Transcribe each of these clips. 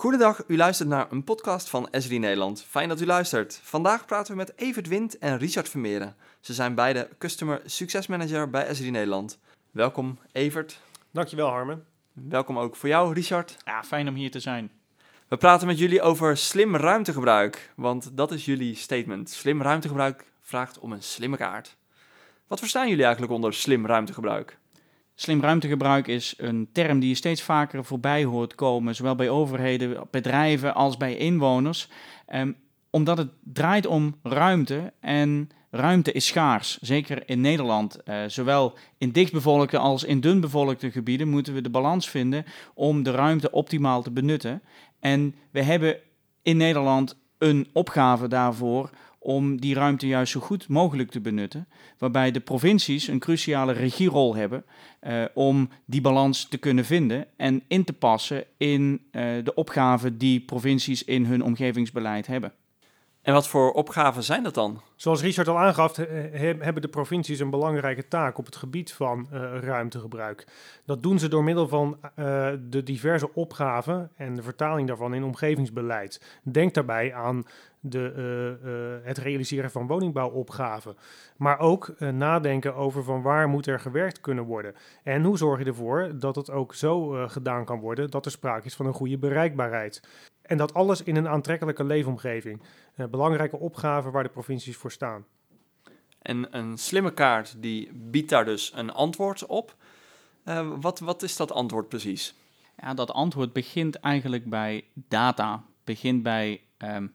Goedendag, u luistert naar een podcast van Esri Nederland. Fijn dat u luistert. Vandaag praten we met Evert Wind en Richard Vermeeren. Ze zijn beide Customer Success Manager bij Esri Nederland. Welkom Evert. Dankjewel Harmen. Welkom ook voor jou Richard. Ja, fijn om hier te zijn. We praten met jullie over slim ruimtegebruik, want dat is jullie statement. Slim ruimtegebruik vraagt om een slimme kaart. Wat verstaan jullie eigenlijk onder slim ruimtegebruik? Slim ruimtegebruik is een term die je steeds vaker voorbij hoort komen, zowel bij overheden, bedrijven als bij inwoners. Um, omdat het draait om ruimte en ruimte is schaars. Zeker in Nederland, uh, zowel in dichtbevolkte als in dunbevolkte gebieden, moeten we de balans vinden om de ruimte optimaal te benutten. En we hebben in Nederland een opgave daarvoor om die ruimte juist zo goed mogelijk te benutten. Waarbij de provincies een cruciale regierol hebben uh, om die balans te kunnen vinden en in te passen in uh, de opgaven die provincies in hun omgevingsbeleid hebben. En wat voor opgaven zijn dat dan? Zoals Richard al aangaf, hebben de provincies een belangrijke taak op het gebied van uh, ruimtegebruik. Dat doen ze door middel van uh, de diverse opgaven en de vertaling daarvan in omgevingsbeleid. Denk daarbij aan de, uh, het realiseren van woningbouwopgaven. Maar ook nadenken over van waar moet er gewerkt kunnen worden. En hoe zorg je ervoor dat het ook zo gedaan kan worden dat er sprake is van een goede bereikbaarheid. En dat alles in een aantrekkelijke leefomgeving. belangrijke opgaven waar de provincies voor staan. En een slimme kaart die biedt daar dus een antwoord op. Uh, wat, wat is dat antwoord precies? Ja, dat antwoord begint eigenlijk bij data. Begint bij um,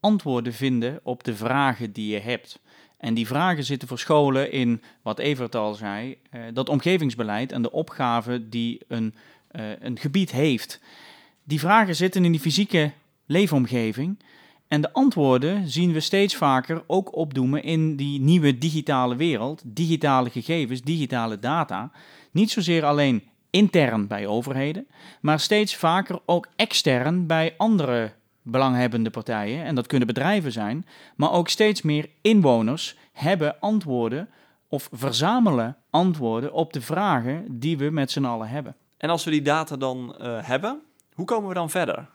antwoorden vinden op de vragen die je hebt. En die vragen zitten verscholen in, wat Evert al zei, uh, dat omgevingsbeleid en de opgaven die een, uh, een gebied heeft. Die vragen zitten in die fysieke leefomgeving. En de antwoorden zien we steeds vaker ook opdoemen in die nieuwe digitale wereld, digitale gegevens, digitale data. Niet zozeer alleen intern bij overheden, maar steeds vaker ook extern bij andere belanghebbende partijen. En dat kunnen bedrijven zijn, maar ook steeds meer inwoners hebben antwoorden of verzamelen antwoorden op de vragen die we met z'n allen hebben. En als we die data dan uh, hebben, hoe komen we dan verder?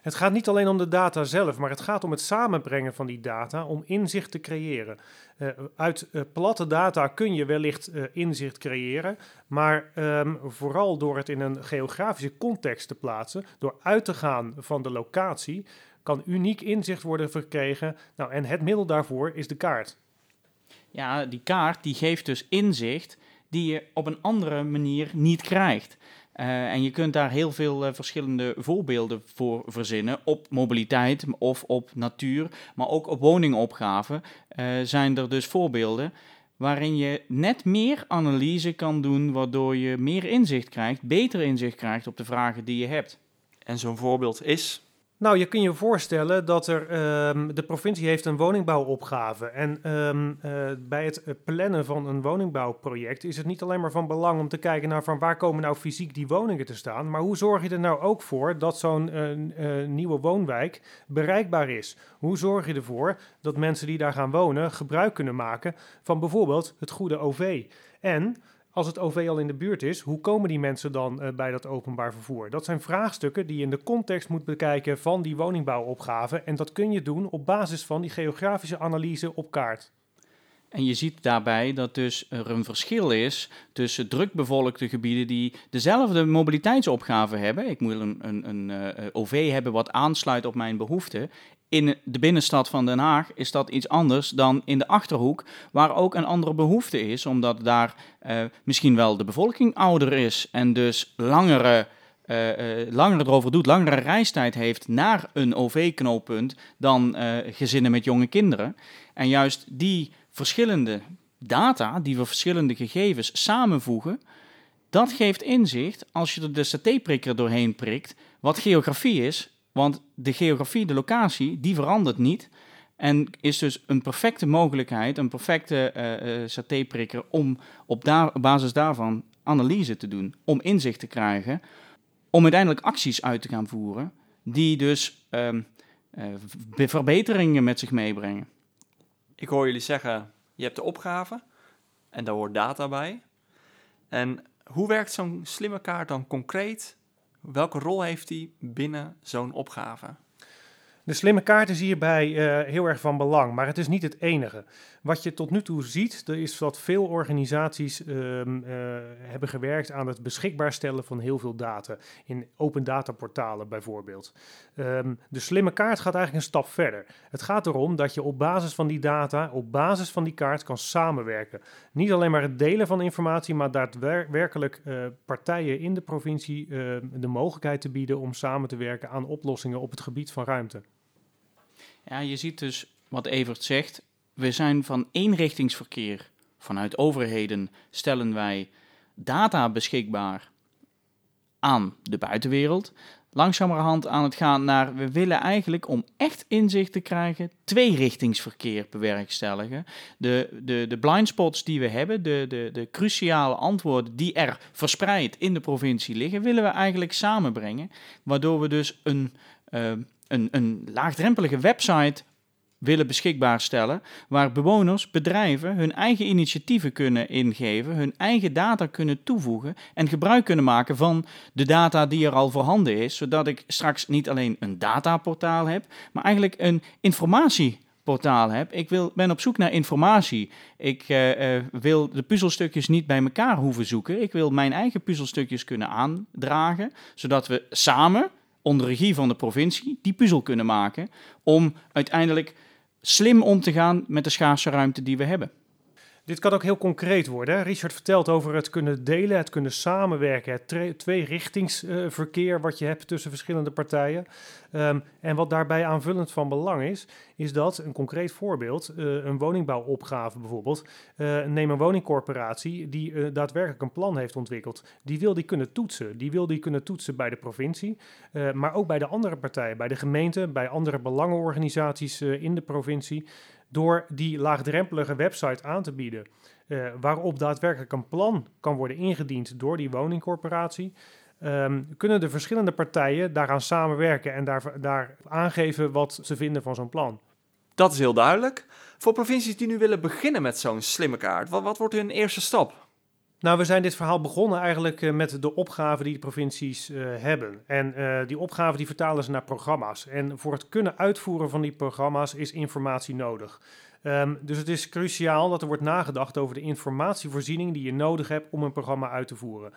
Het gaat niet alleen om de data zelf, maar het gaat om het samenbrengen van die data om inzicht te creëren. Uh, uit uh, platte data kun je wellicht uh, inzicht creëren, maar um, vooral door het in een geografische context te plaatsen, door uit te gaan van de locatie, kan uniek inzicht worden verkregen. Nou, en het middel daarvoor is de kaart. Ja, die kaart die geeft dus inzicht die je op een andere manier niet krijgt. Uh, en je kunt daar heel veel uh, verschillende voorbeelden voor verzinnen. Op mobiliteit of op natuur, maar ook op woningopgaven uh, zijn er dus voorbeelden waarin je net meer analyse kan doen, waardoor je meer inzicht krijgt, beter inzicht krijgt op de vragen die je hebt. En zo'n voorbeeld is? Nou, je kunt je voorstellen dat er, um, de provincie heeft een woningbouwopgave. En um, uh, bij het plannen van een woningbouwproject is het niet alleen maar van belang om te kijken naar van waar komen nou fysiek die woningen te staan. Maar hoe zorg je er nou ook voor dat zo'n uh, uh, nieuwe woonwijk bereikbaar is? Hoe zorg je ervoor dat mensen die daar gaan wonen gebruik kunnen maken van bijvoorbeeld het goede OV? En als het OV al in de buurt is, hoe komen die mensen dan uh, bij dat openbaar vervoer? Dat zijn vraagstukken die je in de context moet bekijken van die woningbouwopgave. En dat kun je doen op basis van die geografische analyse op kaart. En je ziet daarbij dat dus er een verschil is tussen drukbevolkte gebieden die dezelfde mobiliteitsopgave hebben. Ik moet een, een, een uh, OV hebben wat aansluit op mijn behoeften in de binnenstad van Den Haag is dat iets anders dan in de achterhoek, waar ook een andere behoefte is, omdat daar uh, misschien wel de bevolking ouder is en dus langere. Uh, uh, langer erover doet, langere reistijd heeft naar een OV-knooppunt dan gezinnen met jonge kinderen. En juist die verschillende data, die verschillende gegevens samenvoegen, dat geeft inzicht als je er de satéprikker doorheen prikt, wat geografie is want de geografie, de locatie, die verandert niet. En is dus een perfecte mogelijkheid, een perfecte uh, satéprikker om op, basis daarvan analyse te doen. Om inzicht te krijgen. Om uiteindelijk acties uit te gaan voeren. Die dus um, uh, verbeteringen met zich meebrengen. Ik hoor jullie zeggen, je hebt de opgave. En daar hoort data bij. En hoe werkt zo'n slimme kaart dan concreet Welke rol heeft die binnen zo'n opgave? De slimme kaart is hierbij uh, heel erg van belang, maar het is niet het enige. Wat je tot nu toe ziet, is dat veel organisaties uh, uh, hebben gewerkt aan het beschikbaar stellen van heel veel data. In open data portalen bijvoorbeeld. Um, de slimme kaart gaat eigenlijk een stap verder. Het gaat erom dat je op basis van die data, op basis van die kaart kan samenwerken. Niet alleen maar het delen van informatie, maar daadwerkelijk uh, partijen in de provincie de mogelijkheid te bieden om samen te werken aan oplossingen op het gebied van ruimte. Ja, je ziet dus wat Evert zegt. We zijn van eenrichtingsverkeer. Vanuit overheden stellen wij data beschikbaar aan de buitenwereld. Langzamerhand aan het gaan naar, we willen eigenlijk om echt inzicht te krijgen, tweerichtingsverkeer bewerkstelligen. De, de, de blindspots die we hebben, de, de, de cruciale antwoorden die er verspreid in de provincie liggen, willen we eigenlijk samenbrengen. Waardoor we dus een, uh, een, een laagdrempelige website willen beschikbaar stellen, waar bewoners, bedrijven hun eigen initiatieven kunnen ingeven, hun eigen data kunnen toevoegen en gebruik kunnen maken van de data die er al voorhanden is, zodat ik straks niet alleen een dataportaal heb, maar eigenlijk een informatieportaal heb. Ik wil, ben op zoek naar informatie. Ik uh, uh, wil de puzzelstukjes niet bij elkaar hoeven zoeken. Ik wil mijn eigen puzzelstukjes kunnen aandragen, zodat we samen onder regie van de provincie die puzzel kunnen maken om uiteindelijk slim om te gaan met de schaarse ruimte die we hebben. Dit kan ook heel concreet worden. Richard vertelt over het kunnen delen, het kunnen samenwerken, het tweerichtingsverkeer wat je hebt tussen verschillende partijen. Um, en wat daarbij aanvullend van belang is, is dat een concreet voorbeeld, uh, een woningbouwopgave bijvoorbeeld, uh, neem een woningcorporatie die uh, daadwerkelijk een plan heeft ontwikkeld. Die wil die kunnen toetsen. Die wil die kunnen toetsen bij de provincie, maar ook bij de andere partijen, bij de gemeente, bij andere belangenorganisaties in de provincie door die laagdrempelige website aan te bieden, uh, waarop daadwerkelijk een plan kan worden ingediend door die woningcorporatie, um, kunnen de verschillende partijen daaraan samenwerken en daar, daar aangeven wat ze vinden van zo'n plan. Dat is heel duidelijk. Voor provincies die nu willen beginnen met zo'n slimme kaart, wat, wat wordt hun eerste stap? Nou, we zijn dit verhaal begonnen eigenlijk uh, met de opgaven die de provincies uh, hebben. En uh, die opgaven die vertalen ze naar programma's. En voor het kunnen uitvoeren van die programma's is informatie nodig. Um, dus het is cruciaal dat er wordt nagedacht over de informatievoorziening die je nodig hebt om een programma uit te voeren.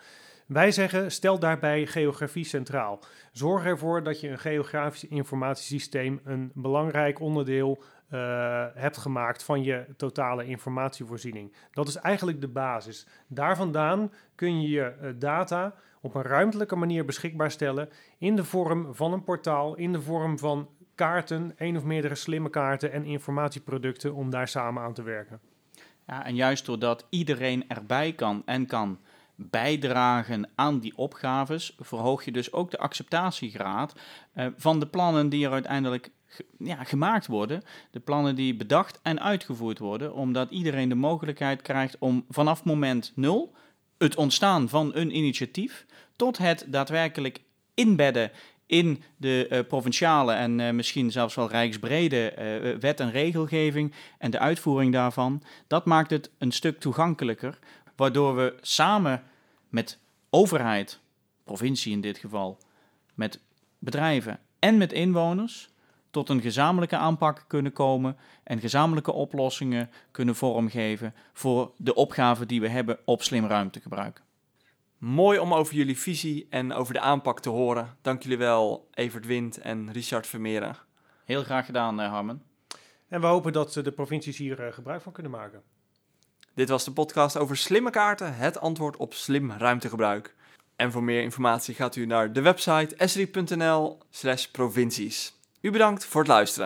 Wij zeggen, stel daarbij geografie centraal. Zorg ervoor dat je een geografisch informatiesysteem een belangrijk onderdeel uh, hebt gemaakt van je totale informatievoorziening. Dat is eigenlijk de basis. Daar vandaan kun je je uh, data op een ruimtelijke manier beschikbaar stellen in de vorm van een portaal, in de vorm van kaarten, één of meerdere slimme kaarten en informatieproducten om daar samen aan te werken. Ja, en juist doordat iedereen erbij kan en kan bijdragen aan die opgaves, verhoog je dus ook de acceptatiegraad uh, van de plannen die er uiteindelijk ja, gemaakt worden. De plannen die bedacht en uitgevoerd worden, omdat iedereen de mogelijkheid krijgt om vanaf moment nul het ontstaan van een initiatief tot het daadwerkelijk inbedden in de uh, provinciale en uh, misschien zelfs wel rijksbrede uh, wet en regelgeving en de uitvoering daarvan, dat maakt het een stuk toegankelijker, waardoor we samen met overheid, provincie in dit geval, met bedrijven en met inwoners tot een gezamenlijke aanpak kunnen komen en gezamenlijke oplossingen kunnen vormgeven voor de opgaven die we hebben op slim ruimtegebruik. Mooi om over jullie visie en over de aanpak te horen. Dank jullie wel, Evert Wind en Richard Vermeeren. Heel graag gedaan, uh, Harmen. En we hopen dat de provincies hier uh, gebruik van kunnen maken. Dit was de podcast over slimme kaarten, het antwoord op slim ruimtegebruik. En voor meer informatie gaat u naar de website esri.nl/provincies. U bedankt voor het luisteren.